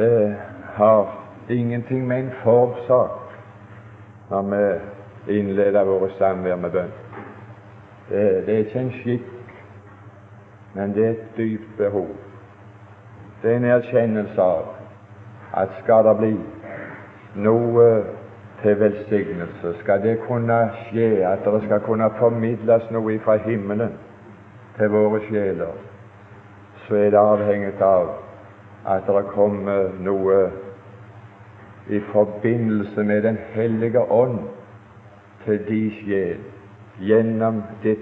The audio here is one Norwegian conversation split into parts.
Det har ingenting med en forsak når vi innleder våre samvær med bønn. Det, det, er ikke en skikk, men det er et dypt behov. Det er en erkjennelse av at skal det bli noe til velsignelse, skal det kunne skje, at det skal kunne formidles noe fra himmelen til våre sjeler, så er det avhengig av at det kommer noe i forbindelse med Den hellige ånd til din sjel gjennom det,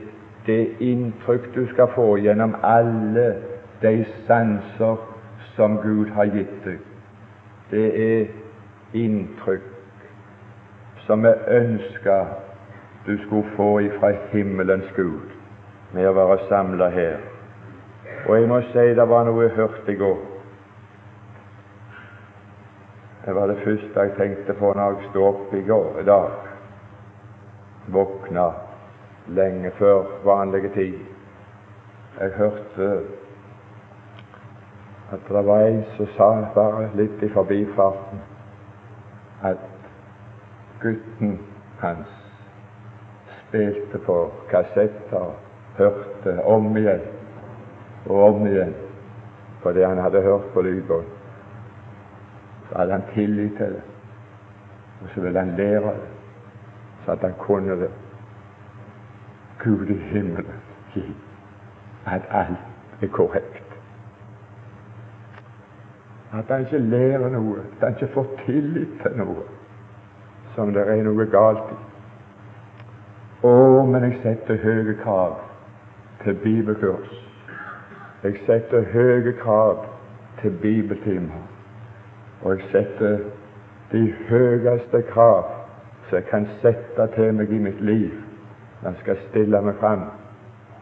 det inntrykk du skal få gjennom alle de sanser som Gud har gitt deg. Det er inntrykk som vi ønsker du skulle få ifra himmelens Gud med å være samla her. Og jeg må si det var noe jeg hørte i går. Det var det første jeg tenkte på når jeg sto opp i går i dag. Våkna lenge før vanlige tid. Jeg hørte at det var en som sa bare litt i forbifarten at gutten hans spilte på kassetter, hørte om igjen og om igjen på det han hadde hørt på lydbånd. Så hadde han tillit til det, og så ville han lære det, så at han kunne det. Gud i himmelen gi at alt er korrekt. At han ikke lærer noe, at han ikke får tillit til noe som det er noe galt i. Å, men jeg setter høye krav til bibelkurs. Jeg setter høye krav til bibeltimer. Og jeg setter de høyeste krav som jeg kan sette til meg i mitt liv. Når jeg skal stille meg fram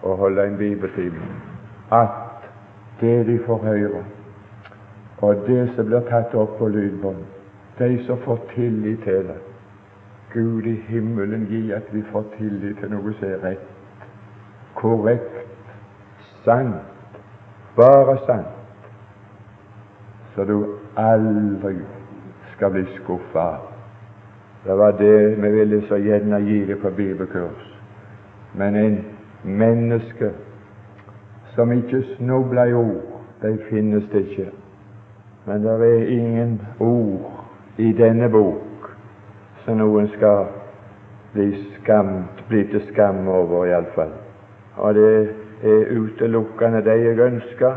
og holde en bibeltime, at det de får høre, og det som blir tatt opp på lydbånd, de som får tillit til det. Gud i himmelen gi at vi får tillit til noe som er rett, korrekt, sant, bare sant, så du aldri skal bli skuffa. Det var det vi ville så gjerne gi det på bibelkurs. Men en menneske som ikke snubler i ord, de finnes det ikke. Men det er ingen ord i denne bok som noen skal bli, skamt, bli til skam over, iallfall. Og det er utelukkende de jeg ønsker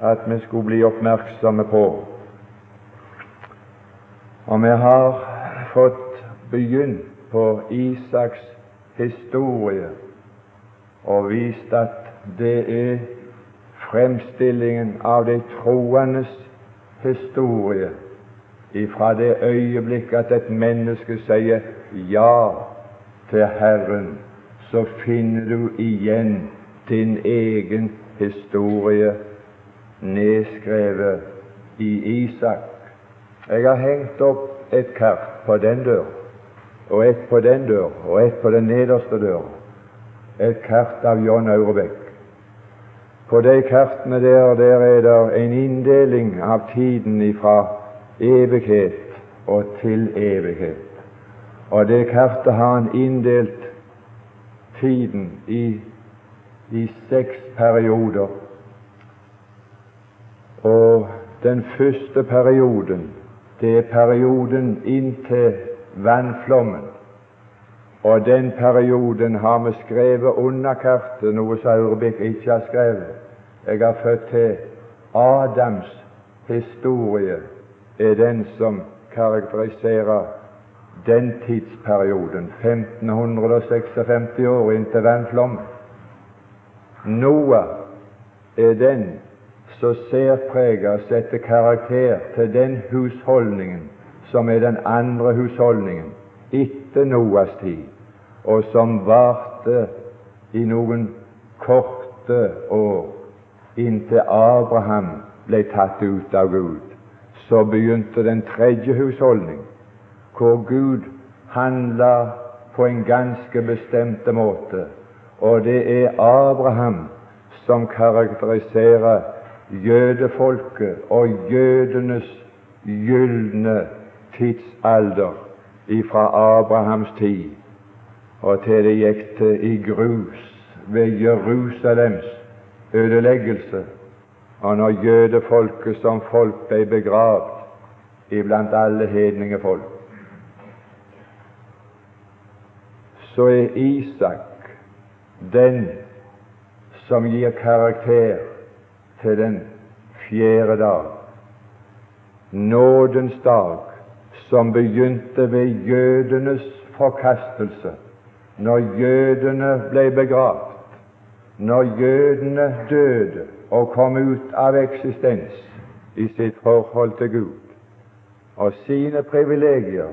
at vi skulle bli oppmerksomme på. Og vi har fått begynt på Isaks historie og vist at det er fremstillingen av de troendes historie ifra det øyeblikk at et menneske sier ja til Herren, så finner du igjen din egen historie nedskrevet i Isak. Jeg har hengt opp et kart på den dør, og et på den dør, og et på den nederste dør. Et kart av John Aurebekk. På de kartene der, der er det en inndeling av tiden ifra evighet og til evighet. Og det kartet har han inndelt tiden i, i seks perioder. Og den første perioden, det er perioden inntil vannflommen. Og den perioden har vi skrevet under kartet, noe som Aurebekk ikke har skrevet. Jeg har født til Adams historie er den som karakteriserer den tidsperioden, 1556 år inntil vannflommen. Noah er den som særpreger og setter karakter til den husholdningen som er den andre husholdningen etter Noas tid, og som varte i noen korte år inntil Abraham ble tatt ut av Gud. Så begynte den tredje husholdning, hvor Gud handla på en ganske bestemte måte, og det er Abraham som karakteriserer jødefolket og jødenes gylne tidsalder ifra Abrahams tid og til det gikk til i grus ved Jerusalems ødeleggelse, og når jødefolket som folk ble begravd iblant alle hedninge folk. Så er Isak den som gir karakter til den fjerde dag, nådens dag, som begynte ved jødenes forkastelse, når jødene ble begravd, når jødene døde og kom ut av eksistens i sitt forhold til Gud og sine privilegier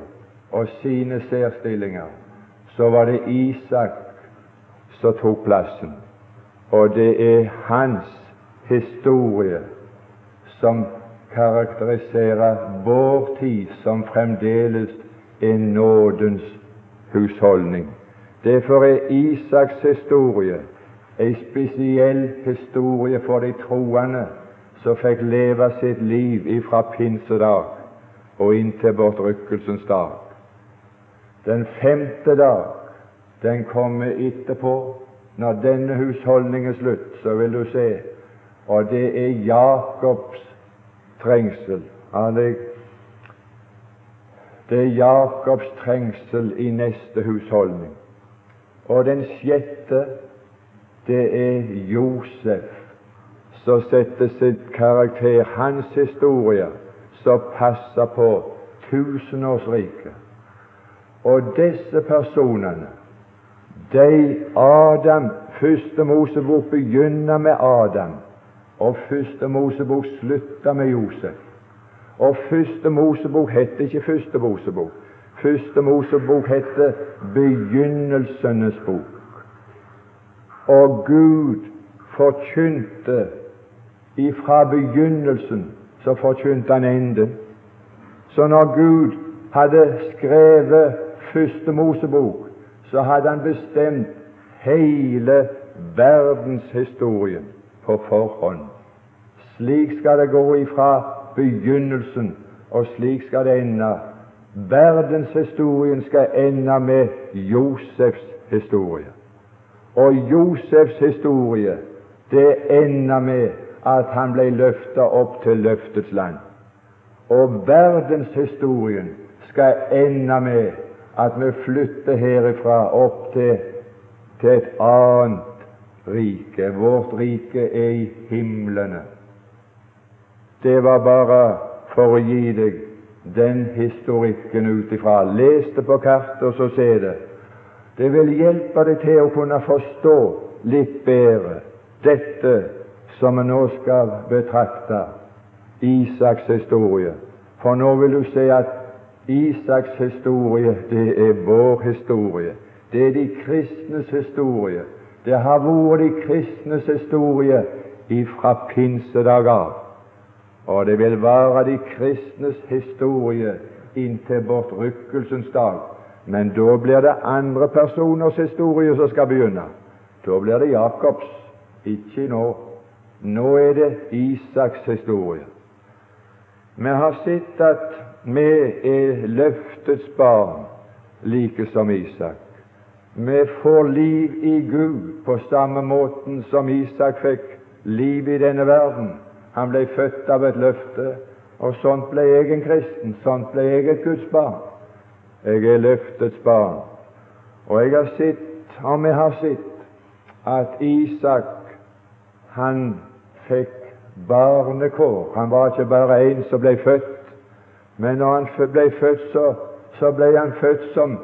og sine særstillinger, så var det Isak som tok plassen. Og det er hans historie som karakteriserer vår tid som fremdeles en nådens husholdning. Derfor er Isaks historie en spesiell historie for de troende som fikk leve sitt liv ifra pinsedag og inntil bortrykkelsens dag. Den femte dag, den kommer etterpå. Når denne husholdning er slutt, så vil du se, og det er Jakobs trengsel. Det er Jakobs trengsel i neste husholdning. Og den sjette, det er Josef, som setter sitt karakter, hans historie, som passer på tusenårsriket. Og disse personene, de Adam Første Mosebok begynner med Adam, og Første Mosebok slutta med Josef. Og Første Mosebok heter ikke Første Mosebok. Første Mosebok heter Begynnelsenes bok. Og Gud forkynte ifra begynnelsen, så forkynte han enden. Så når Gud hadde skrevet Første Mosebok, så hadde han bestemt hele verdenshistorien på forhånd. Slik skal det gå ifra begynnelsen, og slik skal det ende. Verdenshistorien skal ende med Josefs historie. Og Josefs historie, det ender med at han ble løftet opp til løftets land. Og verdenshistorien skal ende med at vi flytter herifra opp til, til et annet rike. Vårt rike er i himlene. Det var bare for å gi deg den historikken ut ifra. Les det på kartet, og så se det. Det vil hjelpe deg til å kunne forstå litt bedre dette som vi nå skal betrakte, Isaks historie. For nå vil du se at Isaks historie, det er vår historie. Det er de kristnes historie. Det har vært de kristnes historie ifra pinsedag av. Og det vil være de kristnes historie inntil bortrykkelsens dag. Men da blir det andre personers historie som skal begynne. Da blir det Jakobs, ikke nå. Nå er det Isaks historie. Vi har sett at vi er løftets barn, like som Isak. Vi får liv i Gud på samme måten som Isak fikk liv i denne verden. Han ble født av et løfte, og sånt ble jeg en kristen. Sånt ble jeg et Guds barn. Jeg er løftets barn. Og jeg har sett, og vi har sett, at Isak han fikk barnekår. Han var ikke bare en som ble født men når han ble født, så, så ble han født som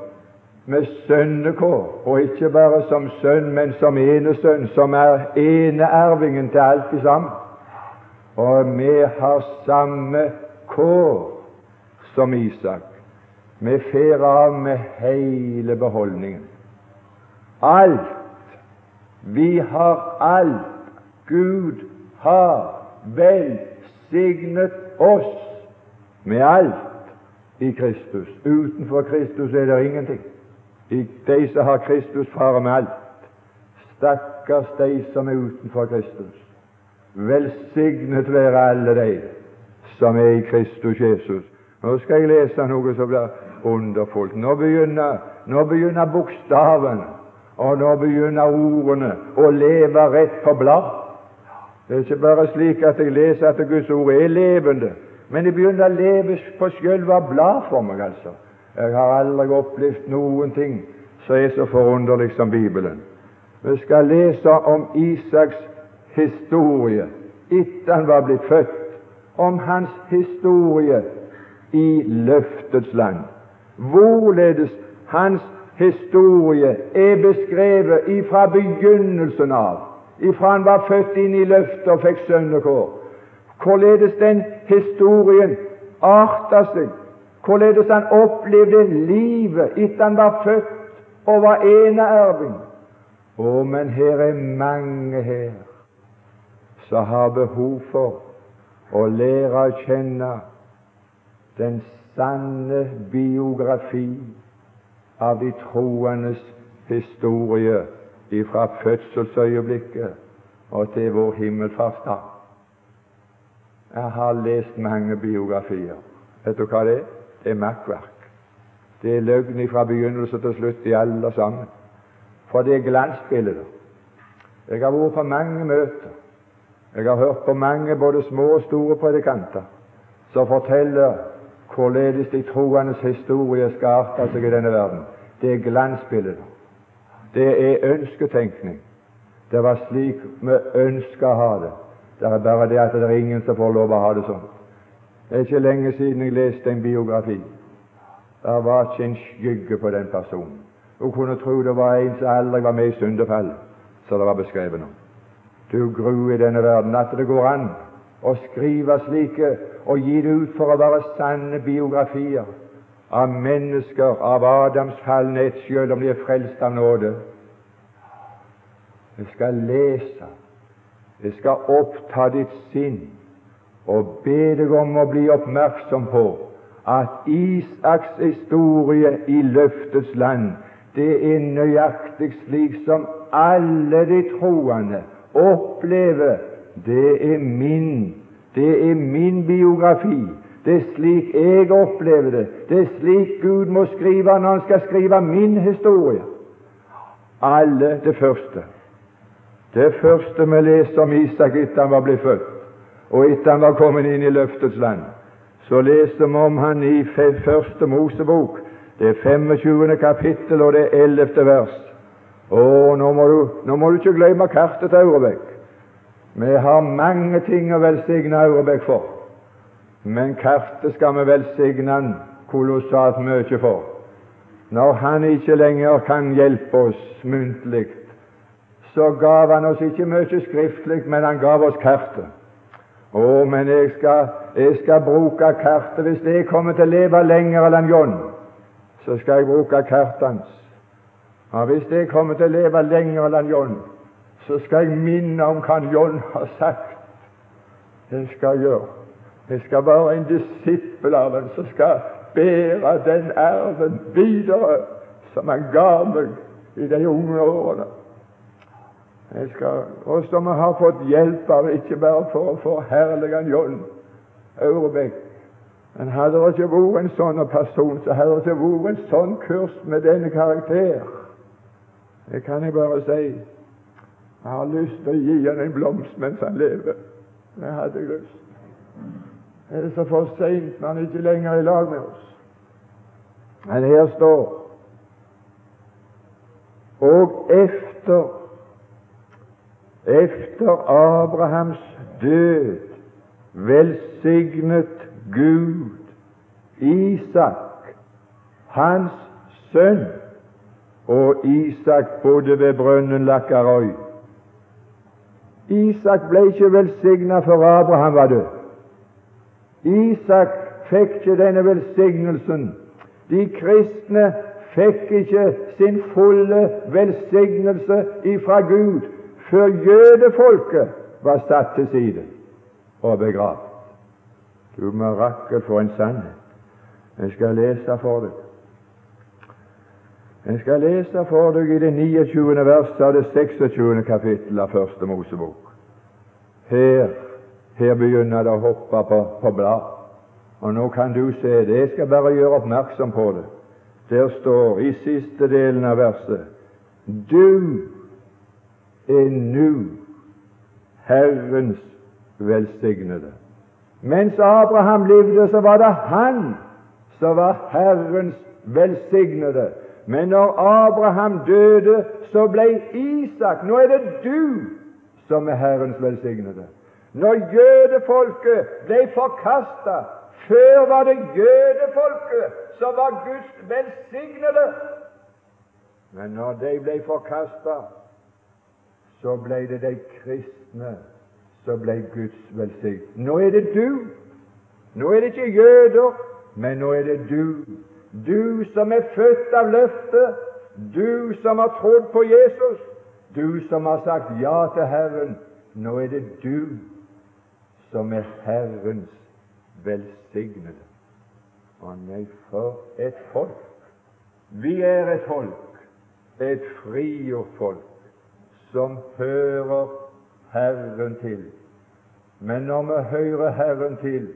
med sønnekår, og ikke bare som sønn, men som enesønn, som er eneervingen til alt i sammen. Og vi har samme kår som Isak. Vi fer av med hele beholdningen. Alt. Vi har alt. Gud har velsignet oss med alt i Kristus. Utenfor Kristus er det ingenting. De som har Kristus, farer med alt. Stakkars de som er utenfor Kristus. Velsignet være alle de som er i Kristus Jesus. Nå skal jeg lese noe som blir underfullt. Nå begynner, nå begynner bokstaven, og nå begynner ordene å leve rett på blad. Det er ikke bare slik at jeg leser at Guds ord er levende, men det begynner å leve på selve blad for meg, altså. Jeg har aldri opplevd noen ting som er så forunderlig som Bibelen. Vi skal lese om Isaks historie etter han var blitt født, om hans historie i løftets land. Hvorledes hans historie er beskrevet ifra begynnelsen av, ifra han var født inn i løftet og fikk sønnekår. Hvorledes den historien arta seg, hvorledes han opplevde livet etter han var født og var eneerving. Å, men her er mange her som har behov for å lære å kjenne den sanne biografi av de troendes historie fra fødselsøyeblikket og til vår himmelfartsdag. Jeg har lest mange biografier. Vet du hva det er? Det er makkverk. Det er løgn fra begynnelse til slutt i alle sammen. For det er glansbilder. Jeg har vært på mange møter. Jeg har hørt på mange både små og store predikanter som forteller hvorledes de troendes historie skal arte seg i denne verden. Det er glansbilder. Det er ønsketenkning. Det var slik vi ønska å ha det. Det er bare det at det er ingen som får lov å ha det sånn. Det er ikke lenge siden jeg leste en biografi. Det var ikke en skygge på den personen. Hun kunne tro det var en som aldri var med i syndefallet, som det var beskrevet om. Du gru i denne verden at det går an å skrive slike og gi det ut for å være sanne biografier av mennesker av Adams fallenhet, selv om de er frelst av nåde. Jeg skal lese, det skal oppta ditt sinn og be deg om å bli oppmerksom på at Isaks historie i løftets land, det er nøyaktig slik som alle de troende opplever. Det er min det er min biografi. Det er slik jeg opplever det. Det er slik Gud må skrive når han skal skrive min historie. Alle det første. Det første vi leser om Isak etter han var blitt født, og etter han var kommet inn i løftets land, så leser vi om han i første Mosebok, det er 25. kapittel og det er 11. vers. Å, nå må, du, nå må du ikke glemme kartet til Aurebekk. Vi har mange ting å velsigne Aurebekk for, men kartet skal vi velsigne han kolossalt mye for. Når han ikke lenger kan hjelpe oss muntlig, så gav han oss ikke mye skriftlig, men han gav oss kartet. Å, men jeg skal, jeg skal bruke kartet. Hvis jeg kommer til å leve lenger enn John, så skal jeg bruke kartet hans. Ja, hvis jeg kommer til å leve lenger enn John, så skal jeg minne om hva John har sagt. Jeg skal gjøre. Jeg skal være en disippel av ham som skal bære den arven videre som han ga meg i de unge årene. Jeg skal, og som har fått hjelp av, ikke bare for å forherlige John Aurebekk, men hadde det ikke vært en sånn person, så hadde det ikke vært en sånn kurs med denne karakter. Det kan jeg bare si. Jeg har lyst til å gi han en blomst mens han lever. Det hadde jeg lyst. Er så for seint når han ikke lenger er i lag med oss? Men her står Og efter efter Abrahams død velsignet Gud Isak, hans sønn, og Isak bodde ved brønnen Lakkarøy. Isak ble ikke velsigna før Abraham var død. Isak fikk ikke denne velsignelsen. De kristne fikk ikke sin fulle velsignelse ifra Gud før jødefolket var satt til side og begravd. Du mirakel for en sannhet. Jeg skal lese for deg. Jeg skal lese for deg i det 29. verset av det 26. kapittel av Første Mosebok. Her Her begynner det å hoppe på, på blad. Og nå kan du se det. Jeg skal bare gjøre oppmerksom på det. Der står i siste delen av verset Du er nu Herrens velsignede. Mens Abraham levde, så var det han som var Herrens velsignede. Men når Abraham døde, så ble Isak Nå er det du som er Herrens velsignede. Når jødefolket ble forkasta, før var det jødefolket som var Guds velsignede. Men når de ble forkasta, så ble det de kristne som ble Guds velsignede. Nå er det du. Nå er det ikke jøder, men nå er det du. Du som er født av løftet, du som har trodd på Jesus, du som har sagt ja til Herren. Nå er det du som er Herrens velsignede. Å nei, for et folk! Vi er et folk, et frigjort folk, som hører Herren til. Men når vi hører Herren til,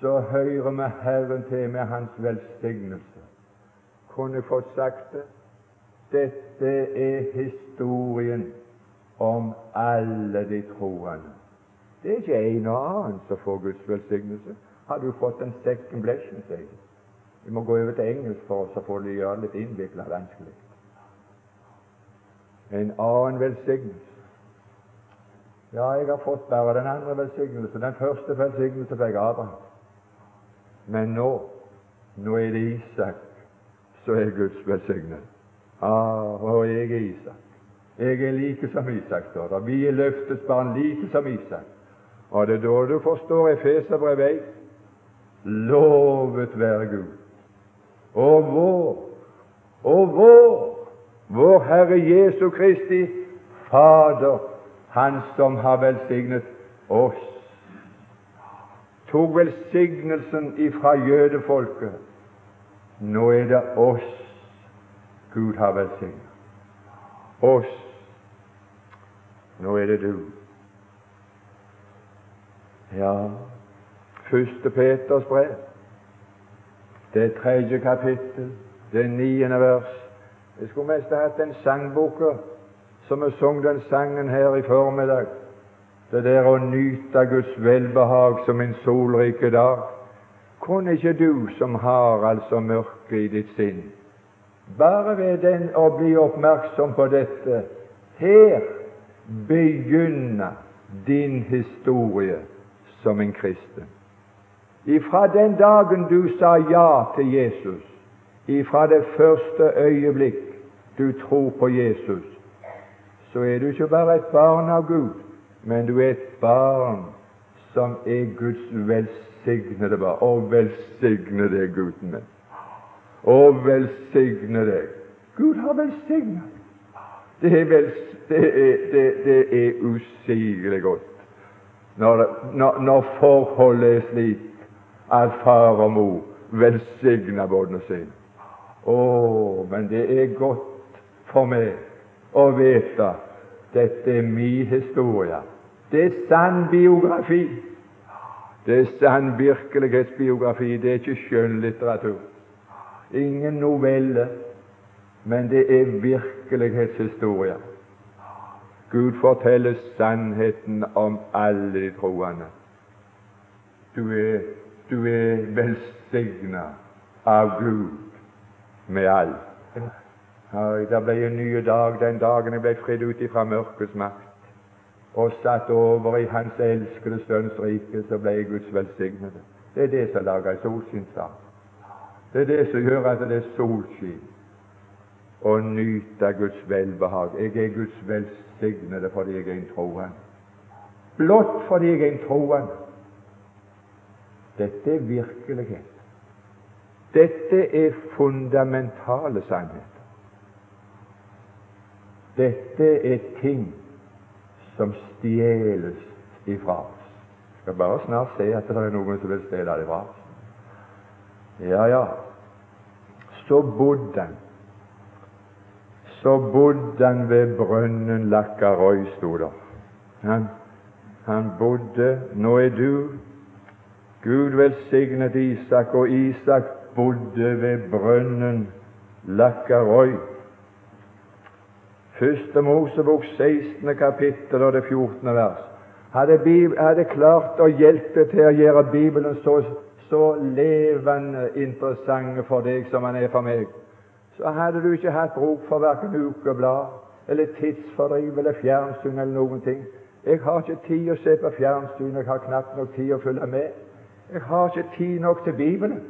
så hører vi Herren til med Hans velsignelse. Kunne fått sagt det? Dette er historien om alle de troende. Det er ikke en og annen som får Guds velsignelse. Har du fått en second blessing, sier de. Vi må gå over til engelsk for oss å få det gjøre litt innvikla vanskelig. En annen velsignelse. Ja, jeg har fått bare den andre velsignelse. Den første velsignelse fikk Abraham. Men nå, nå er det Isak som er Guds velsignet. Ah, og jeg er Isak. Jeg er like som Isak, står det. Vi er løftets barn like som Isak. Og det er da du forstår Efeserbrevet 1. Lovet være Gud. Og vår, og vår, vår Herre Jesu Kristi Fader, Han som har velsignet oss tok velsignelsen ifra jødefolket. Nå er det oss Gud har velsignet. Oss. Nå er det du. Ja, første Peters brev, det tredje kapittel, det niende vers. Jeg skulle mest hatt en sangbok som vi sang den sangen her i formiddag. Det der å nyte Guds velbehag som en solrike dag. Kunne ikke du som har altså mørket i ditt sinn, bare ved den å bli oppmerksom på dette her begynne din historie som en kristen. Ifra den dagen du sa ja til Jesus, ifra det første øyeblikk du tror på Jesus, så er du ikke bare et barn av Gud, men du er et barn som er Guds velsignede barn. Å, velsigne deg, gutten min. Å, velsigne deg. Gud har velsignet. Det er, vel, det er, er usigelig godt når, når, når, forholdet er slik at far og mor velsigner barna sine. Å, men det er godt for meg å vite dette er min historie. Det er sann biografi. Det er sann virkelighetsbiografi. Det er ikke skjønnlitteratur. Ingen novelle, men det er virkelighetshistorie. Gud forteller sannheten om alle de troende. Du er, du er velsigna av Gud med alt. Det ble en ny dag den dagen jeg ble fridd ut fra mørkets makt og satt over i Hans elskede Sønns rike, så ble jeg Guds velsignede. Det er det som lager en solskinnsdag. Det er det som gjør at det er solskinn. Å nyte Guds velbehag. Jeg er Guds velsignede fordi jeg er en troende. Blott fordi jeg er en troende. Dette er virkelighet. Dette er fundamentale sannheter. Dette er ting som stjeles ifra oss. Jeg skal bare snart se at det er noen som vil stjele det fra oss. Ja, ja. Så bodde han Så bodde han ved brønnen Lakkarøy, sto det. Han, Han bodde Nå er du Gud velsignet Isak, og Isak bodde ved brønnen Lakkarøy. Første Mosebok 16. kapittel og det 14. vers. Hadde, hadde klart å hjelpe til å gjøre Bibelen så, så levende interessant for deg som den er for meg, så hadde du ikke hatt bruk for verken ukeblad eller tidsfordriv eller fjernsyn eller noen ting. Jeg har ikke tid å se på fjernsyn, jeg har knapt nok tid å følge med. Jeg har ikke tid nok til Bibelen.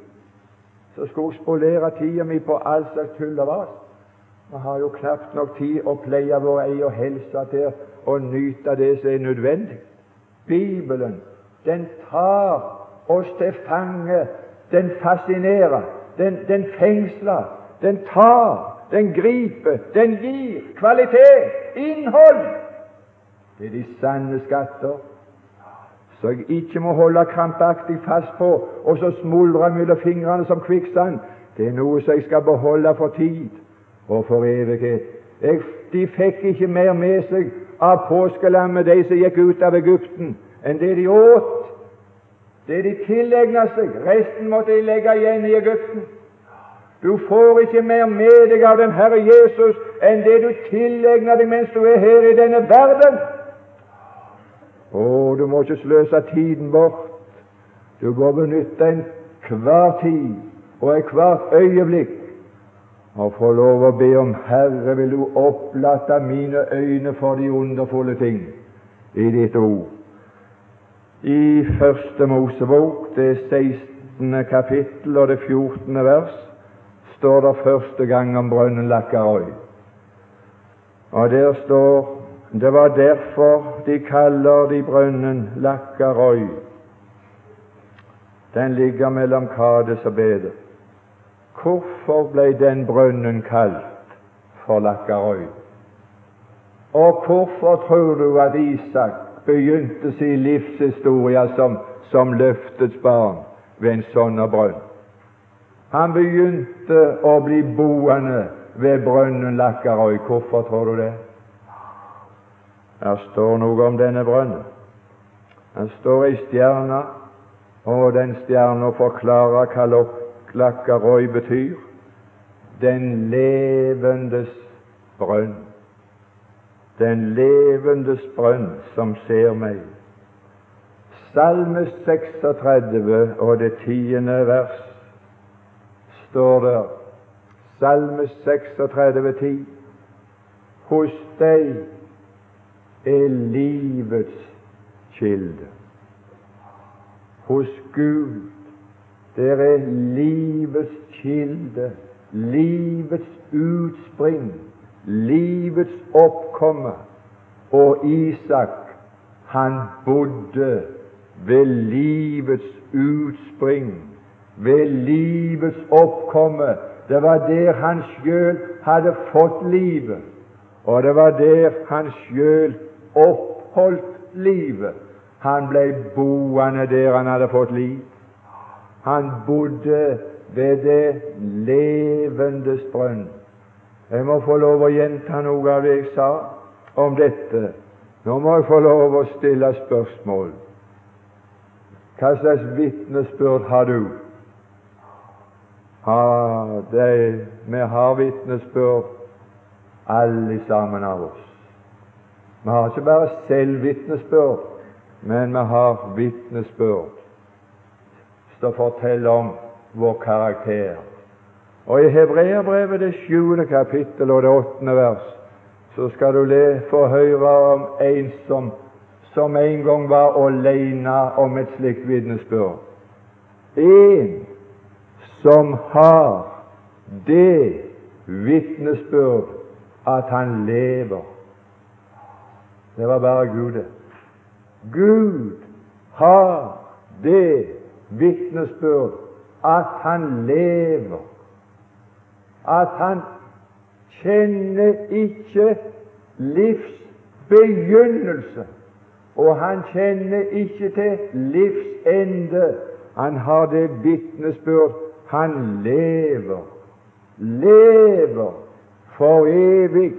Så skulle jeg spolere tida mi på all slags tull og vas. Vi har jo knapt nok tid å pleie vår egen helse til å nyte det som er nødvendig. Bibelen, den tar oss til fange. Den fascinerer. Den, den fengsler. Den tar. Den griper. Den gir kvalitet, innhold. Det er de sanne skatter så jeg ikke må holde krampaktig fast på og så smuldre mellom fingrene som kvikksand. Det er noe som jeg skal beholde for tid og for evighet. De fikk ikke mer med seg av påskelammet, de som gikk ut av Egypten, enn det de åt. Det de tilegna seg, resten måtte de legge igjen i Egypten. Du får ikke mer med deg av den Herre Jesus enn det du tilegner deg mens du er her i denne verden. Å, du må ikke sløse tiden bort. Du må benytte enhver tid og ethvert øyeblikk og få lov å be om Herre, vil du opplate mine øyne for de underfulle ting i ditt ord. I Første Mosebok, det 16. kapittel og det 14. vers, står det første gang om brønnen Lakkarøy. Og der står det var derfor de kaller de brønnen Lakkarøy. Den ligger mellom Kades og Bede. Hvorfor ble den brønnen kalt for Lakkarøy? Og hvorfor tror du at Isak begynte sin livshistorie som, som løftets barn ved en sånn brønn? Han begynte å bli boende ved brønnen Lakkarøy. Hvorfor tror du det? Der står noe om denne brønnen. Den står ei stjerne, og den stjerna forklarer hva Lakkarøy betyr. Den levendes brønn. Den levendes brønn som ser meg. Salme 36 og det tiende vers står der. Salme 36, 10. Hos deg er livets kilde. Hos Gud der er livets kilde, livets utspring, livets oppkomme. Og Isak, han bodde ved livets utspring, ved livets oppkomme. Det var der han sjøl hadde fått livet, og det var der han sjøl oppholdt livet. Han ble boende der han hadde fått liv. Han bodde ved det levendes brønn. Jeg må få lov å gjenta noe av det jeg sa om dette. Nå må jeg få lov å stille spørsmål. Hva slags vitnesbyrd har du? Ha, det, vi har vitnesbyrd, alle sammen av oss. Vi har ikke bare selvvitnesbyrd, men vi har vitnesbyrd som forteller om vår karakter. Og I Hebreabrevet, det sjuende kapittel og det åttende vers, så skal du le, få høre om en som, som en gang var alene om et slikt vitnesbyrd. En som har det vitnesbyrd at han lever det var bare Gud, det. Gud har det vitnesbyrd at han lever, at han kjenner ikke livs begynnelse, og han kjenner ikke til livs ende. Han har det vitnesbyrd han lever, lever for evig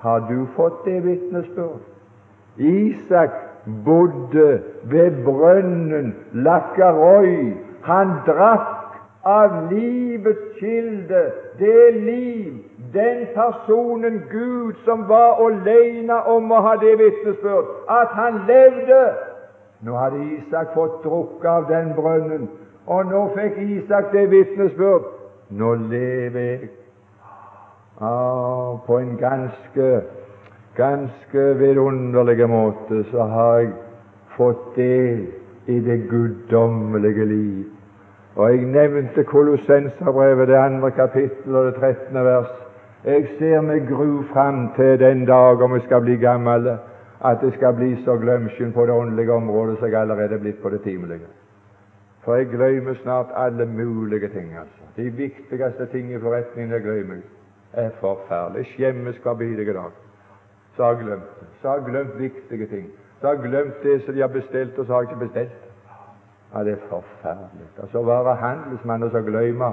har du fått det vitnesbyrd? Isak bodde ved brønnen Lakkaroi. Han drakk av livets kilde, det liv, den personen Gud som var alene om å ha det vitnesbyrd, at han levde. Nå hadde Isak fått drukke av den brønnen, og nå fikk Isak det vitnesbyrd. Nå lever jeg. Ah, på en ganske, ganske vidunderlig måte så har jeg fått del i det guddommelige liv. Og jeg nevnte Kolossenserbrevet, det andre kapittel og det trettende vers. Jeg ser med gru fram til den dag om jeg skal bli gammel, at det skal bli så glemsken på det åndelige området som jeg allerede er blitt på det timelige. For jeg glemmer snart alle mulige ting. altså. De viktigste ting i forretningen jeg glemmer. er forferdelig. Jeg skjemmes hver bidige dag. Så har jeg glemt det. Så har jeg glemt viktige ting. Så har jeg glemt det som de har bestilt, og så har jeg ikke bestilt. Ja, det er forferdelig. Og så være handelsmann og så glemme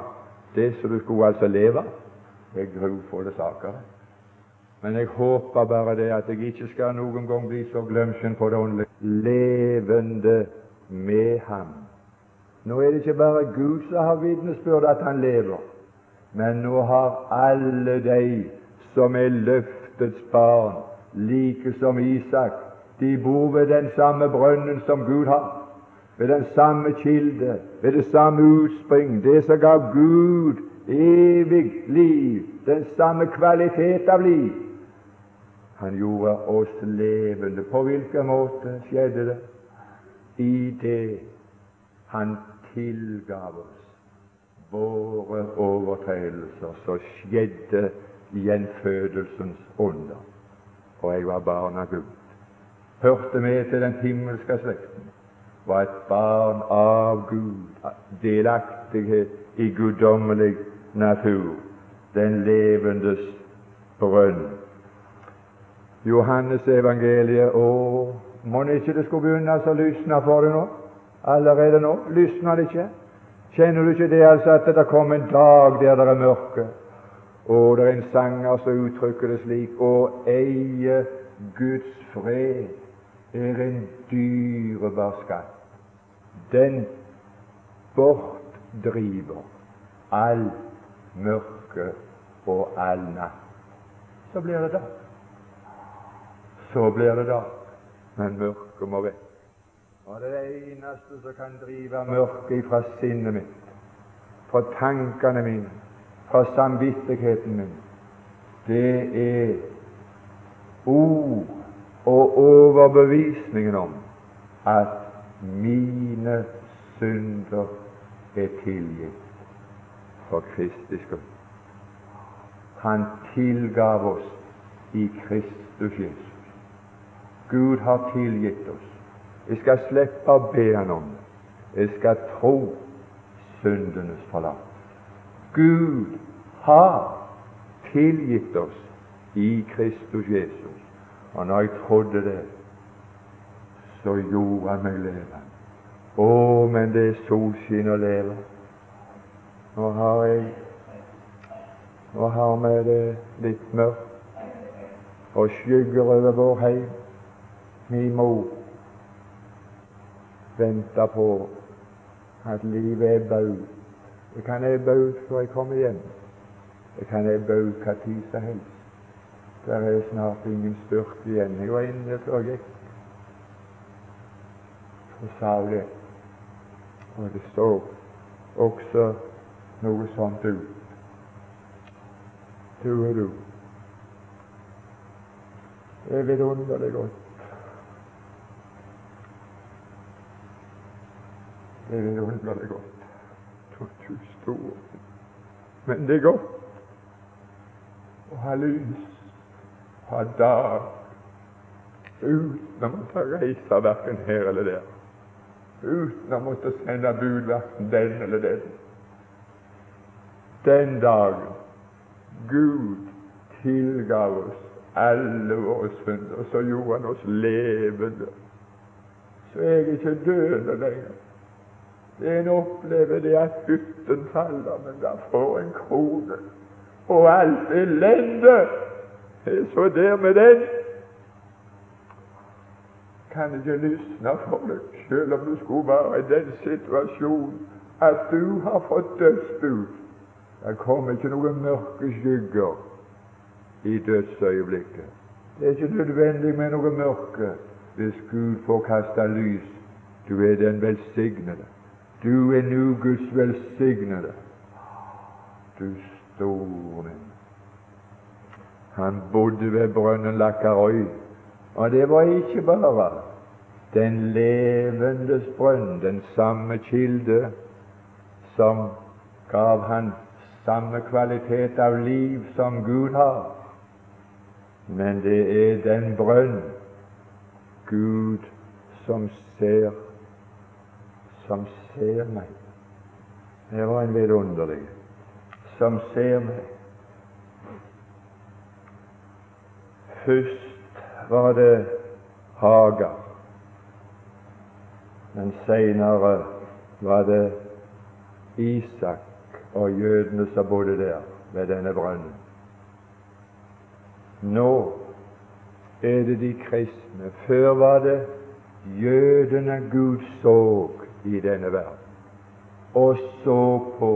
det som du skulle altså leve er grufulle saker. Men jeg håper bare det at jeg ikke skal noen gang bli så glemsken på det åndelige. Levende med ham. Nå er det ikke bare Gud som har vitnesbyrd at han lever, men nå har alle de som er løftets barn, like som Isak, de bor ved den samme brønnen som Gud har ved den samme kilde, ved det samme utspring, det som gav Gud evig liv, den samme kvalitet av liv. Han gjorde oss levende. På hvilken måte skjedde det? I det han tilgav oss våre overtredelser, så skjedde gjenfødelsens under. Og jeg var barn av Gud. Hørte med til den himmelske slekten var et barn av Gud, delaktighet i guddommelig natur, den levendes brønn. Johannes evangeliet Å, må ikke det skulle begynne å lysne for deg nå? Allerede nå? Lysner det ikke? Kjenner du ikke det altså at det kommer en dag der det er mørke? Og det er en sanger som uttrykker det slik Å eie Guds fred er en dyrebar skatt den bortdriver all mørke og all natt. Så blir det dag. Så blir det dag. Men mørket må vekk. Og det eneste som kan drive mørket fra sinnet mitt, fra tankene mine, fra samvittigheten min, det er ord og overbevisningen om at mine synder er tilgitt for Kristi skyld. Han tilgav oss i Kristus Jesus. Gud har tilgitt oss. Jeg skal slippe å be Han om det. Jeg skal tro syndenes forlatelse. Gud har tilgitt oss i Kristus Jesus. Og når jeg trodde det, så gjorde han meg levende. Å, men det er solskinn å leve. Nå har jeg Nå har vi det litt mørkt og skygger over vår heim. Min mor venter på at livet ebber ut. Det kan ebbe ut før jeg kommer hjem. Det kan ebbe ut hva tid som helst. Der er snart ingen spurt igjen. Jeg var inne før jeg gikk Så sa det. Og det står også noe sånt ut. Du og du. Det er vidunderlig godt. Det er vidunderlig godt. Du stor. Men det er godt å ha lys, ha dag, uten å måtte reise verken her eller der uten å måtte sende bud verken den eller den. Den dagen Gud tilgav oss alle våre synder, så gjorde Han oss levende. Så er jeg ikke døende lenger. En opplever det at hytten faller, men da får en krone. Og alt elendet er så der med den. kan ikke lysne for deg, selv om du skulle være i den situasjonen at du har fått dødsbud. Det kommer ikke noen mørke skygger i dødsøyeblikket. Det er ikke nødvendig med noe mørke hvis Gud får kaste lys. Du er den velsignede. Du er nu Guds velsignede. Du store Han bodde ved brønnen Lakkarøy, og det var ikke bare den levendes brønn, den samme kilde som gav han samme kvalitet av liv som Gud har, men det er den brønn Gud som ser som ser meg. Det var en vidunderlig som ser meg. Først var det Hagar, men seinere var det Isak og jødene som bodde der ved denne brønnen. Nå er det de kristne. Før var det jødene Gud så i denne verden, og så på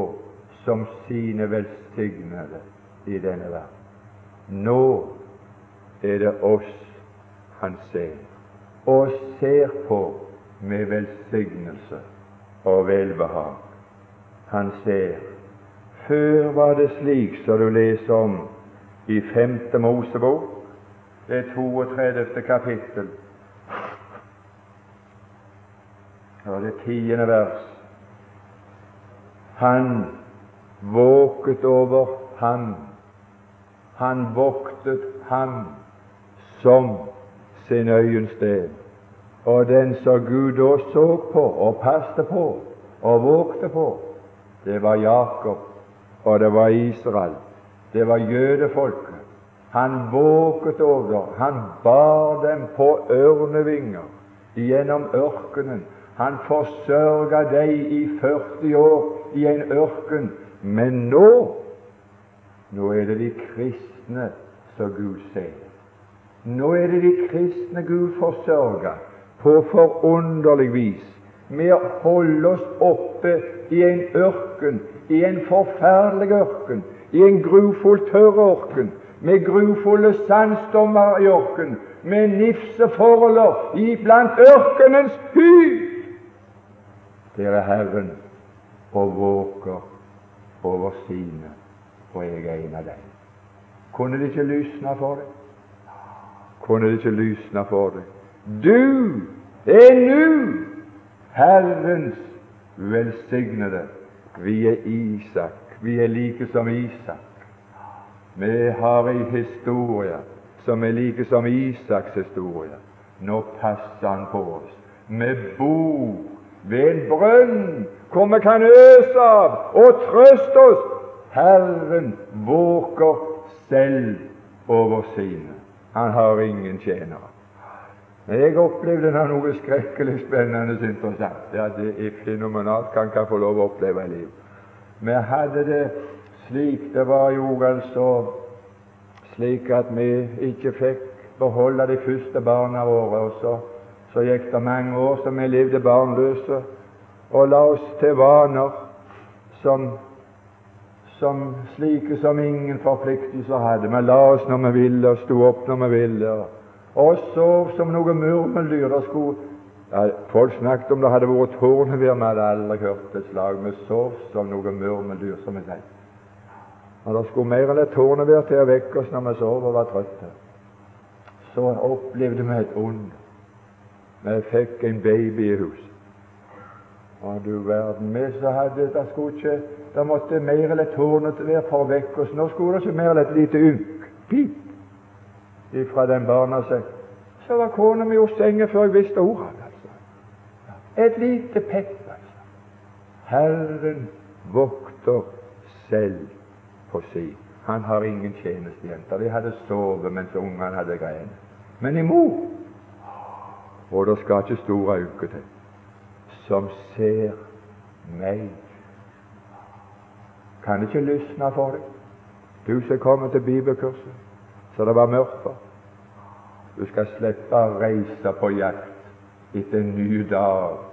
som sine velsignede i denne verden. Nå er det oss han ser, og ser på med velsignelse og velbehag. Han ser. Før var det slik som du leser om i 5. Mosebok, det 32. kapittel, og det tiende vers. Han våket over ham. Han voktet ham som sin øyens sted. Og den som Gud da så på og passte på og vågte på, det var Jakob, og det var Israel. Det var jødefolket. Han våget over Han bar dem på ørnevinger gjennom ørkenen. Han forsørga deg i 40 år i en ørken. Men nå nå er det de kristne som Gud ser. Nå er det de kristne Gud forsørger på forunderlig vis med å holde oss oppe i en ørken, i en forferdelig ørken, i en grufull tørr ørken, med grufulle sandstormer i ørken, med nifseforholder iblant ørkenens hy. Der er Herren og våker over sine, og jeg er en av dem. Kunne det ikke lysne for deg? Kunne det ikke lysne for deg? Du er nu Herrens velsignede. Vi er Isak. Vi er like som Isak. Vi har ei historie som er like som Isaks historie. Nå passer han på oss. Vi bor ved en brønn hvor vi kan øse av og trøste oss. Herren våker selv over sine. Han har ingen tjenere. Jeg opplevde da noe skrekkelig spennende interessant. Ja, det er fenomenalt hva en kan få lov å oppleve i livet. Vi hadde det slik det var jo altså slik at vi ikke fikk beholde de første barna våre. og så, så gikk det mange år som vi levde barnløse og la oss til vaner som, som slike som ingen forpliktelser hadde. Vi la oss når vi ville, og sto opp når vi ville, og sov som noe murmeldyr. Ja, Folk snakket om det hadde vært tornevir. Vi hadde aldri hørt et slag. Vi sov som noe murmeldyr, som vi sier. Og Det skulle mer enn et tornevir til å vekke oss når vi sov og var trøtte. Så opplevde vi et under. Vi fikk en baby i huset. Og du verden, vi som hadde det skulle ikke Det måtte mer eller et være for å vekke oss. Nå skulle det ikke mer eller et lite ynk, pip, ifra den barna seg. Så var kona mi hos senga før jeg visste ordet. Altså. Et lite pepp, altså. Herren vokter selv på si. Han har ingen tjenestejenter. De hadde sovet mens ungene hadde grenet. Men i mor Og det skal ikke store uker til som ser meg. Kan ikke lysne for deg, du som kommer til bibelkurset, så det var mørkt for. Du skal slippe å reise på jakt etter en ny dag.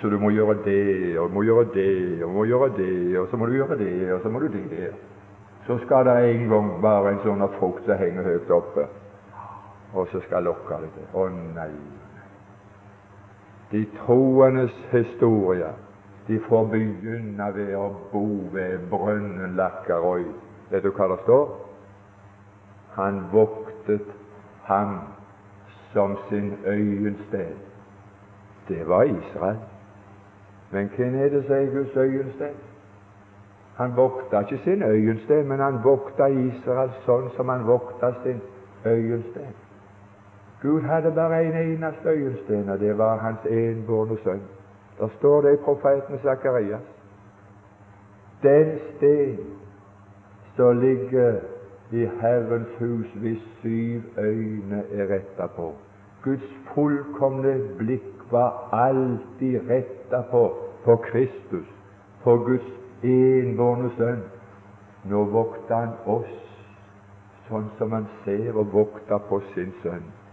Så du må gjøre det, og du må gjøre det, og du må gjøre det, og så må du gjøre det, og så må du det. Så skal det en gang være en sånn frukt som henger høyt oppe, og så skal lokke deg til. Å nei. De troendes historie de får begynne ved å bo ved brønnen Lakkarøy. Vet du hva det står? Han voktet ham som sin øyensted. Det var Israel. Men hvem er det som er Guds øyensted? Han vokta ikke sin øyensted, men han vokta Israel sånn som han vokta sin øyensted. Gud hadde bare en eneste øyensten, og det var hans enbårne sønn. Der står det i profeten Sakarias. Den sten som ligger i Herrens hus hvis syv øyne er retta på. Guds fullkomne blikk var alltid retta på, på Kristus, på Guds enbårne sønn. Nå vokter han oss sånn som han ser og vokter på sin sønn.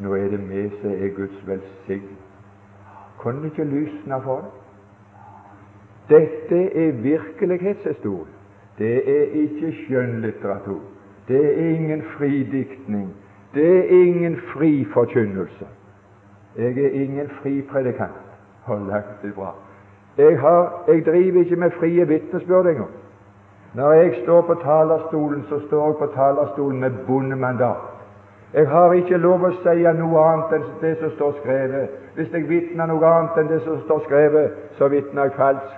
Nå er det med seg er Guds velsign. Kunne ikke lysne for det? Dette er virkelighetshistorie. Det er ikke skjønnlitteratur. Det er ingen fridiktning. Det er ingen fri forkynnelse. Jeg er ingen fri predikant. Hold langt ifra. Jeg, har, jeg driver ikke med frie vitnesbyrd engang. Når jeg står på talerstolen, så står jeg på talerstolen med bondemandat. Jeg har ikke lov å si noe annet enn det som står skrevet. Hvis jeg vitner noe annet enn det som står skrevet, så vitner jeg falskt.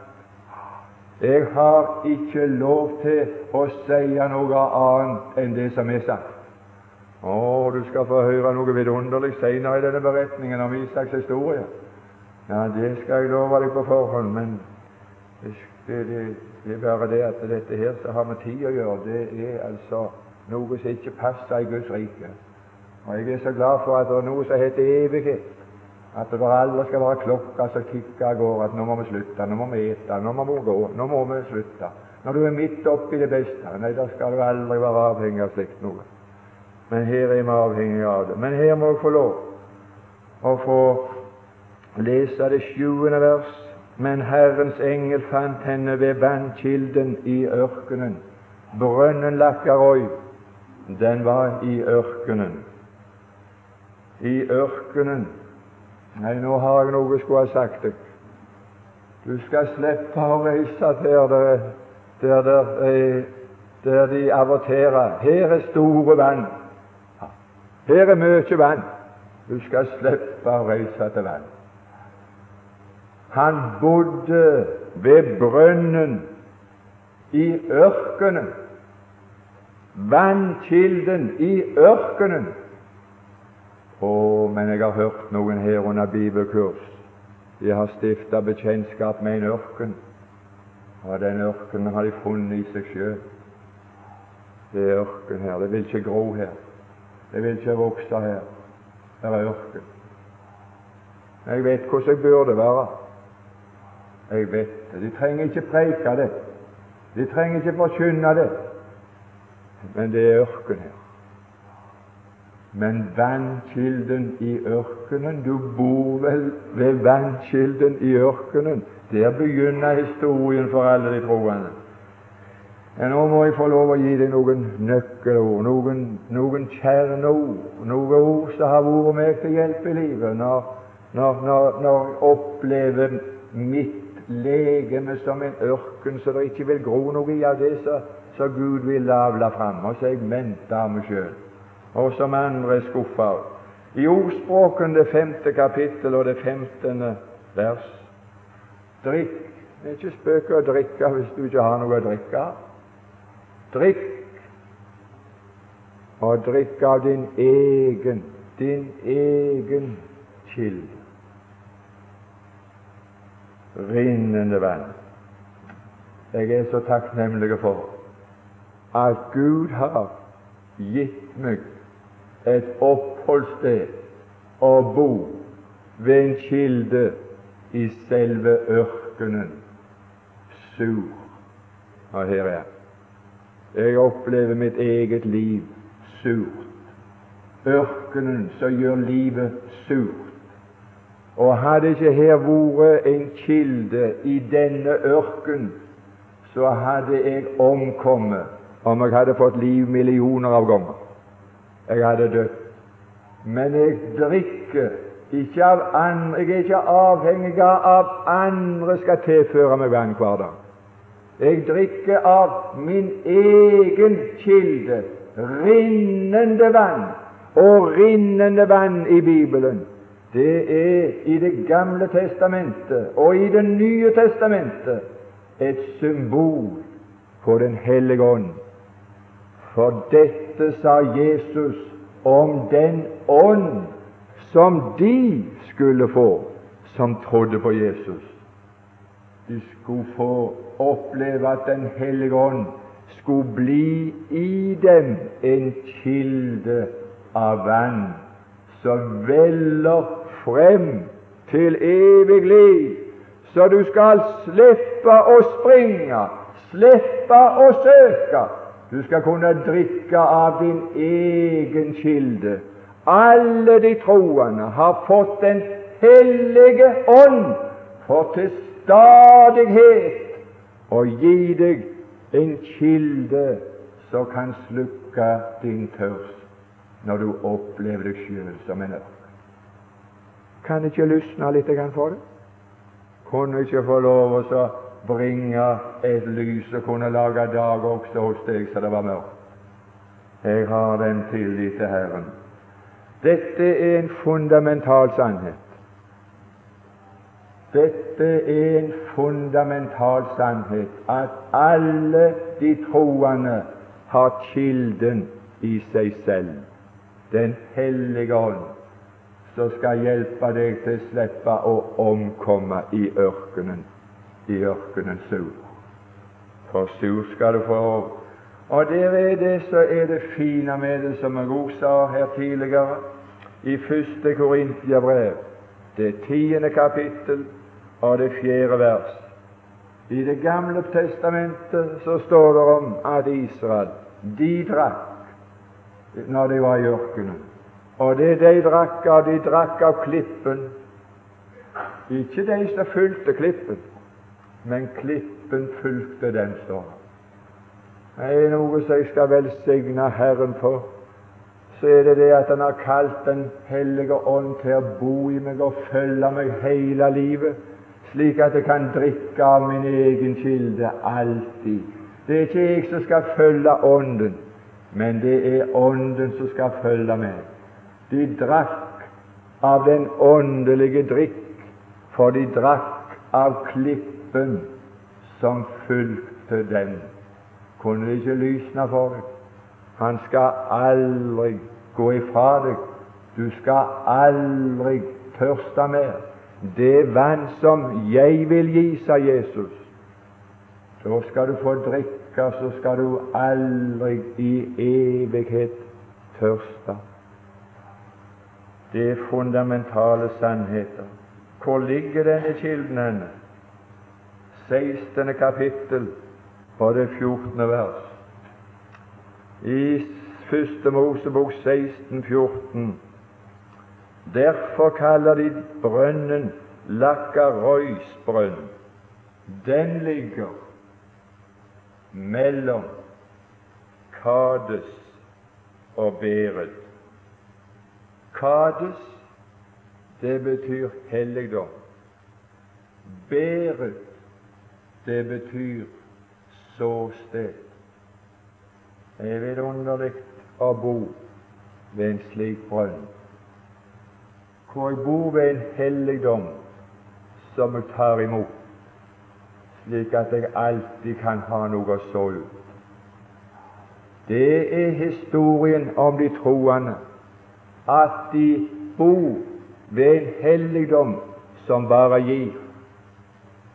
Jeg har ikke lov til å si noe annet enn det som er sagt. Å, du skal få høre noe vidunderlig senere i denne beretningen om Isaks historie. Ja, det skal jeg love deg på forhånd, men det, det, det er bare det at dette her som har med tid å gjøre, det er altså noe som ikke passer i Guds rike. Og jeg er så glad for at det er noe som heter evighet. At det aldri skal være klokka som kikker av gårde at nå må vi slutte, nå må vi ete, nå må vi gå, nå må vi slutte. Når du er midt oppi det beste, nei, da skal du aldri være avhengig av slikt noe. Men her er vi avhengig av det. Men her må jeg få lov å få lese det sjuende vers. Men Herrens engel fant henne ved vannkilden i ørkenen. Brønnen Lakkarøy, den var i ørkenen i ørkenen. Nei, nå har jeg noe jeg skulle ha sagt deg. Du skal slippe å reise der, der, der, der, der de averterer. Her er store vann. Her er mye vann. Du skal slippe å reise til vann. Han bodde ved brønnen i ørkenen. Vannkilden i ørkenen. Å, men jeg har hørt noen her under bibelkurs. De har stifta bekjentskap med en ørken, og den ørkenen har de funnet i seg sjøl. Det er ørken her. Det vil ikke gro her. Det vil ikke vokse her. Det er ørken. Jeg vet hvordan jeg burde være. Jeg vet det. De trenger ikke preike det. De trenger ikke forkynne det. Men det er ørken her. Men vannkilden i ørkenen Du bor vel ved vannkilden i ørkenen. Der begynner historien for alle de troende. Ja, nå må jeg få lov å gi deg noen nøkkelord, noen, noen kjerneord, noen ord som har vært meg til hjelp i livet når, når, når, når jeg opplever mitt legeme som en ørken, så det ikke vil gro noe i av det som Gud vil avle fram. Og så jeg venter meg sjøl og som andre er av. I Ordspråken, det femte kapittel og det femtende vers Drikk. Det er ikke spøk å drikke hvis du ikke har noe å drikke. Drikk, og drikk av din egen, din egen kilde. Rinnende vann. Jeg er så takknemlig for at Gud har gitt meg et oppholdssted å bo ved en kilde i selve ørkenen. Sur. Og her er jeg. opplever mitt eget liv surt. Ørkenen som gjør livet surt. Og hadde ikke her vært en kilde i denne ørken, så hadde jeg omkommet om jeg hadde fått liv millioner av ganger. Jeg hadde dødd. Men jeg drikker ikke av andre Jeg er ikke avhengig av andre skal tilføre meg vann hver dag. Jeg drikker av min egen kilde, rinnende vann. Og rinnende vann i Bibelen, det er i Det gamle testamentet og i Det nye testamentet et symbol på Den hellige ånd. For dette sa Jesus om den ånd som de skulle få som trodde på Jesus. De skulle få oppleve at Den hellige ånd skulle bli i dem en kilde av vann som veller frem til evig liv, så du skal slippe å springe, slippe å søke. Du skal kunne drikke av din egen kilde. Alle de troende har fått Den hellige ånd for til stadighet å gi deg en kilde som kan slukke din tørst når du opplever deg sjøl som en ørn. Kan ikke lysne litt for det? Kunne ikke få lov å bringe et lys og kunne lage dag også hos deg så det var mørkt? Jeg har den tillit til Herren. Dette er en fundamental sannhet. Dette er en fundamental sannhet at alle de troende har kilden i seg selv. Den hellige ånd, som skal hjelpe deg til å slippe å omkomme i ørkenen, i ørkenen sur. For sur skal du få Og der er det så er det fine med det, som jeg også sa her tidligere, i første Korintiabrev, det tiende kapittel og det fjerde vers. I Det gamle testamentet så står det om at Israel de drakk når de var i ørkenen. Og det de drakk av, de drakk av klippen. Ikke de som fulgte klippen, men klippen fulgte den, står det. Er noe som jeg skal velsigne Herren for. Så er det det at Han har kalt Den hellige ånd til å bo i meg og følge meg hele livet, slik at jeg kan drikke av min egen kilde alltid. Det er ikke jeg som skal følge Ånden, men det er Ånden som skal følge meg. De drakk av den åndelige drikk, for de drakk av klippen som fulgte den. Kunne det ikke lysne for deg? Han skal aldri gå ifra deg. Du skal aldri tørste mer. Det vann som jeg vil gi, sa Jesus, da skal du få drikke så skal du aldri i evighet tørste. Det er fundamentale sannheter. Hvor ligger denne kilden henne? 16. kapittel og det 14. vers. I Første Mosebok 16, 14. Derfor kaller de brønnen Lakkarøys brønn. Den ligger mellom Kades og Bered. Kades, det betyr helligdom. Bered, det betyr såsted. Det er vidunderlig å bo ved en slik brønn, hvor jeg bor ved en helligdom som jeg tar imot slik at jeg alltid kan ha noe å så ut. Det er historien om de troende, at de bor ved en helligdom som bare gir,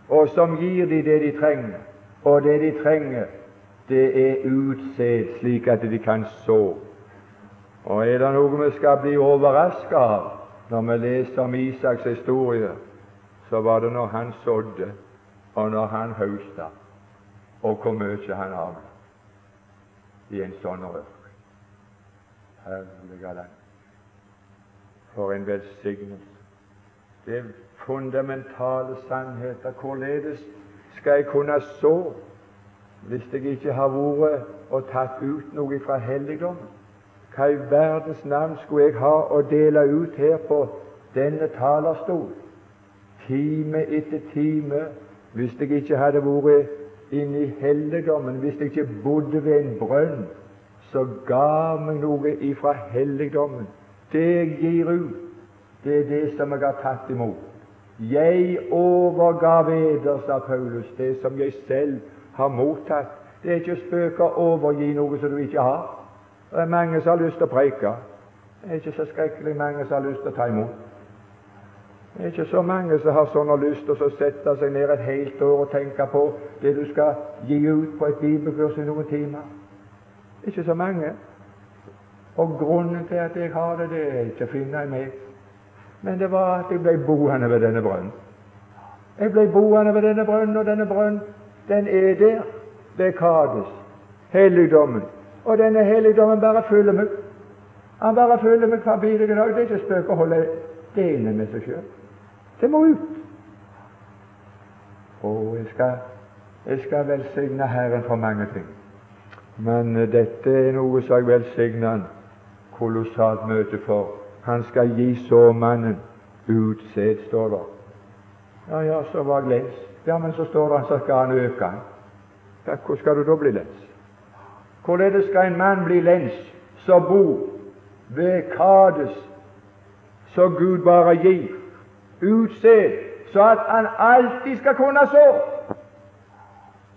og som gir de det de trenger. Og det de trenger, det er utsett slik at de kan så. Og er det noe vi skal bli overrasket av når vi leser om Isaks historie, så var det når han sådde og når han høsta, og hvor mye han avla i en sånn ørken. Herlige land. For en velsignelse. Det fundamentale sannheter. Hvorledes skal jeg kunne så hvis jeg ikke har vært og tatt ut noe fra helligdommen? Hva i verdens navn skulle jeg ha å dele ut her på denne talerstol, time etter time, hvis jeg ikke hadde vært inne i helligdommen, hvis jeg ikke bodde ved en brønn så ga meg noe ifra helligdommen? Det jeg gir ut, det er det som jeg har tatt imot. Jeg overgav eder, sa Paulus, det som jeg selv har mottatt. Det er ikke spøk å overgi noe som du ikke har. Det er mange som har lyst til å preike. Det er ikke så skrekkelig mange som har lyst til å ta imot. Det er ikke så mange som har sånn lyst til å sette seg ned et helt år og tenke på det du skal gi ut på et bibelkurs i noen timer. Det er ikke så mange. Og grunnen til at jeg har det, det er ikke å finne i meg. Men det var at jeg ble boende ved denne brønnen. Jeg ble boende ved denne brønnen, og denne brønnen, den er der ved Kades, helligdommen. Og denne helligdommen bare følger meg. Han bare følger meg forbi deg i dag. Det er ikke spøk å holde det inne med seg sjøl. Det må ut. Og jeg skal, jeg skal velsigne Herren for mange ting. Men uh, dette er noe som jeg velsigner Han kolossalt mye for. Han skal gi såmannen utsett, står det. Ja, ja, så var jeg lens. Ja, men så står det så skal han øke. Ja, hvor skal du da bli lens? Hvorledes skal en mann bli lens som bor ved Kades, så Gud bare gir, utsett, så at han alltid skal kunne så?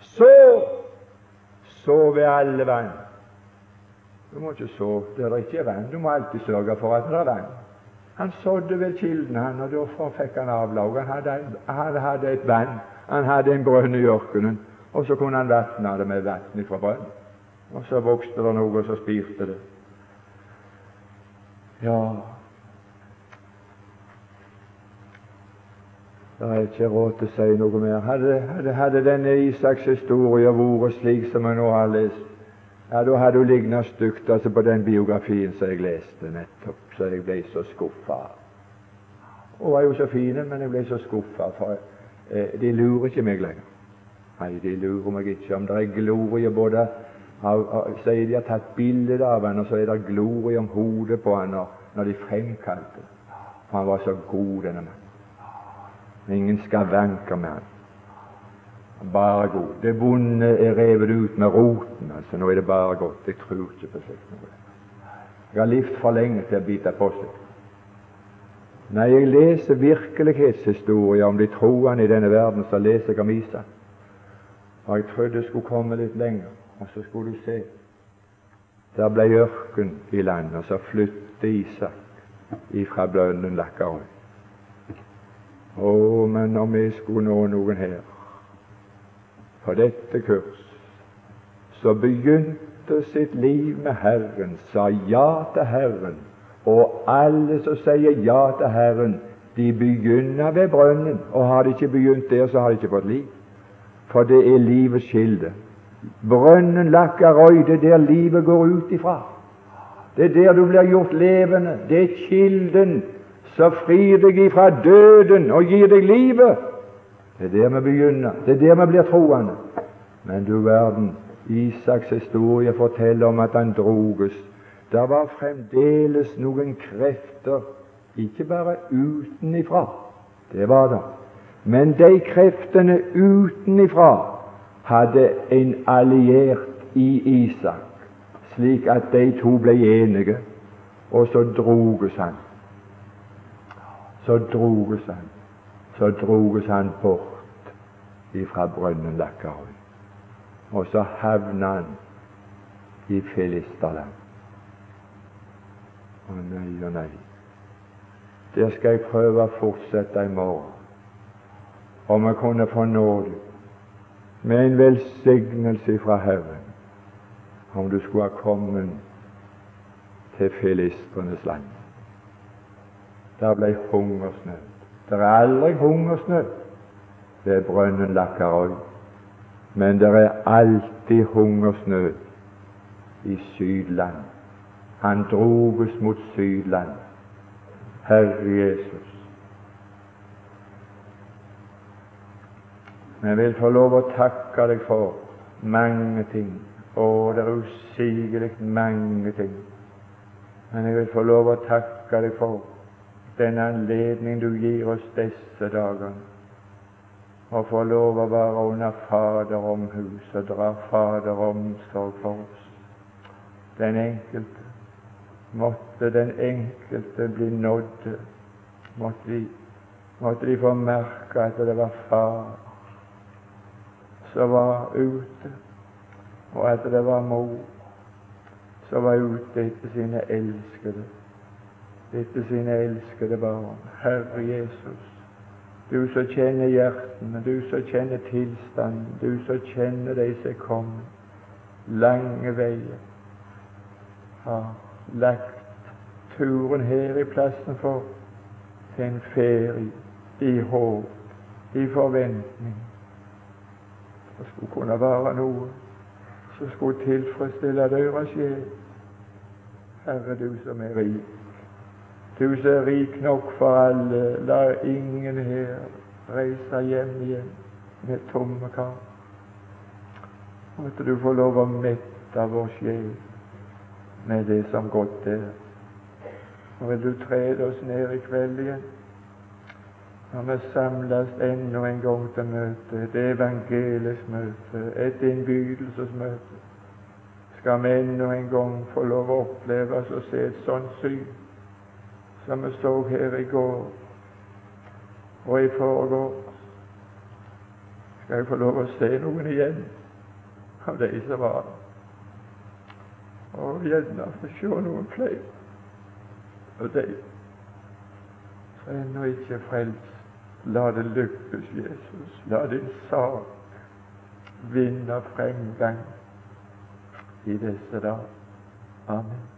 Så så ved alle vann. Du må ikke sove der det ikke er vann. Du må alltid sørge for at det er vann. Han sådde ved kilden, han, og derfor fikk han avlag. Han hadde, han hadde et vann, han hadde en brønn i ørkenen, og så kunne han vatne det med vann fra brønnen. Og så vokste det noe, og så spirte det. Ja Det er ikke råd til å si noe mer. Hadde, hadde, hadde denne Isaks historie vært slik som jeg nå har lest, ja, da hadde hun lignet stygt altså på den biografien som jeg leste nettopp, så jeg ble så skuffa. Hun var jo så fin, men jeg ble så skuffa, for eh, de lurer ikke meg lenger. Nei, de lurer meg ikke. Om det er glorie både så er de har tatt bilde av han, og så er det glorie om hodet på han når de fremkalte For han var så god, denne mannen. Ingen skavanker med han. Bare god. Det vonde er revet ut med roten. altså Nå er det bare godt. Jeg tror ikke på slikt noe. Jeg har levd for lenge til å bite på seg. Når jeg leser virkelighetshistorier om de troende i denne verden, så leser jeg om Isak. Og jeg trodde det skulle komme litt lenger. Og så skulle du se der ble ørken i landet, og så flyttet Isak ifra blønnen Lakkarøy. Å, men om vi skulle nå noen her på dette kurs, så begynte sitt liv med Herren, sa ja til Herren, og alle som sier ja til Herren, de begynner ved brønnen, og har de ikke begynt der, så har de ikke fått liv. For det er livets kilde. Brønnen Lakkarøy, det er der livet går ut ifra. Det er der du blir gjort levende. Det er kilden som frir deg ifra døden og gir deg livet. Det er der vi begynner. Det er der vi blir troende. Men du verden, Isaks historie forteller om at han droges. Det var fremdeles noen krefter, ikke bare utenifra, det var det, men de kreftene utenifra hadde en alliert i Isak, slik at de to ble enige, og så droges han. Så droges han. Så droges han bort ifra brønnen Lakkarøy. Og så havna han i Filisterland. Å nei å nei. Der skal jeg prøve å fortsette i morgen, om jeg kunne få nåde med en velsignelse fra Herren om du skulle ha kommet til filistrenes land. Der ble hungersnød. Det er aldri hungersnød ved brønnen Lakkarøy. Men det er alltid hungersnød i Sydland. Han droges mot Sydland. Herre Jesus. Men jeg vil få lov å takke deg for mange ting. Å, det er usigelig mange ting. Men jeg vil få lov å takke deg for den anledning du gir oss disse dagene å få lov å være under Faderomhus og dra faderomsorg for oss. Den enkelte. Måtte den enkelte bli nådd. Måtte de, måtte de få merke at det var Far som var ute, og at det var mor som var ute etter sine elskede etter sine elskede barn. Herre Jesus, du som kjenner hjertene, du som kjenner tilstanden, du som kjenner de som kommer lange veier, har lagt turen her i plassen for til en ferie i håp, i forventning. Det skulle kunne være noe som skulle tilfredsstille deres sjel. Herre, du som er rik. Du som er rik nok for alle, la ingen her reise hjem igjen med tomme kar. Måtte du få lov å mette vår sjel med det som godt er. Og vil du trede oss ned i kveld igjen, når vi samles enda en gang til møte, et evangelisk møte, et innbydelsesmøte, skal vi enda en gang få lov å oppleve oss og se et sånt syn som vi så her i går og i forgårs. Skal jeg få lov å se noen igjen av de som var der? Og gjerne få se noen flere av de som ennå ikke er frelst. La det lykkes, Jesus. La din sak vinne fremgang i disse dager. Amen.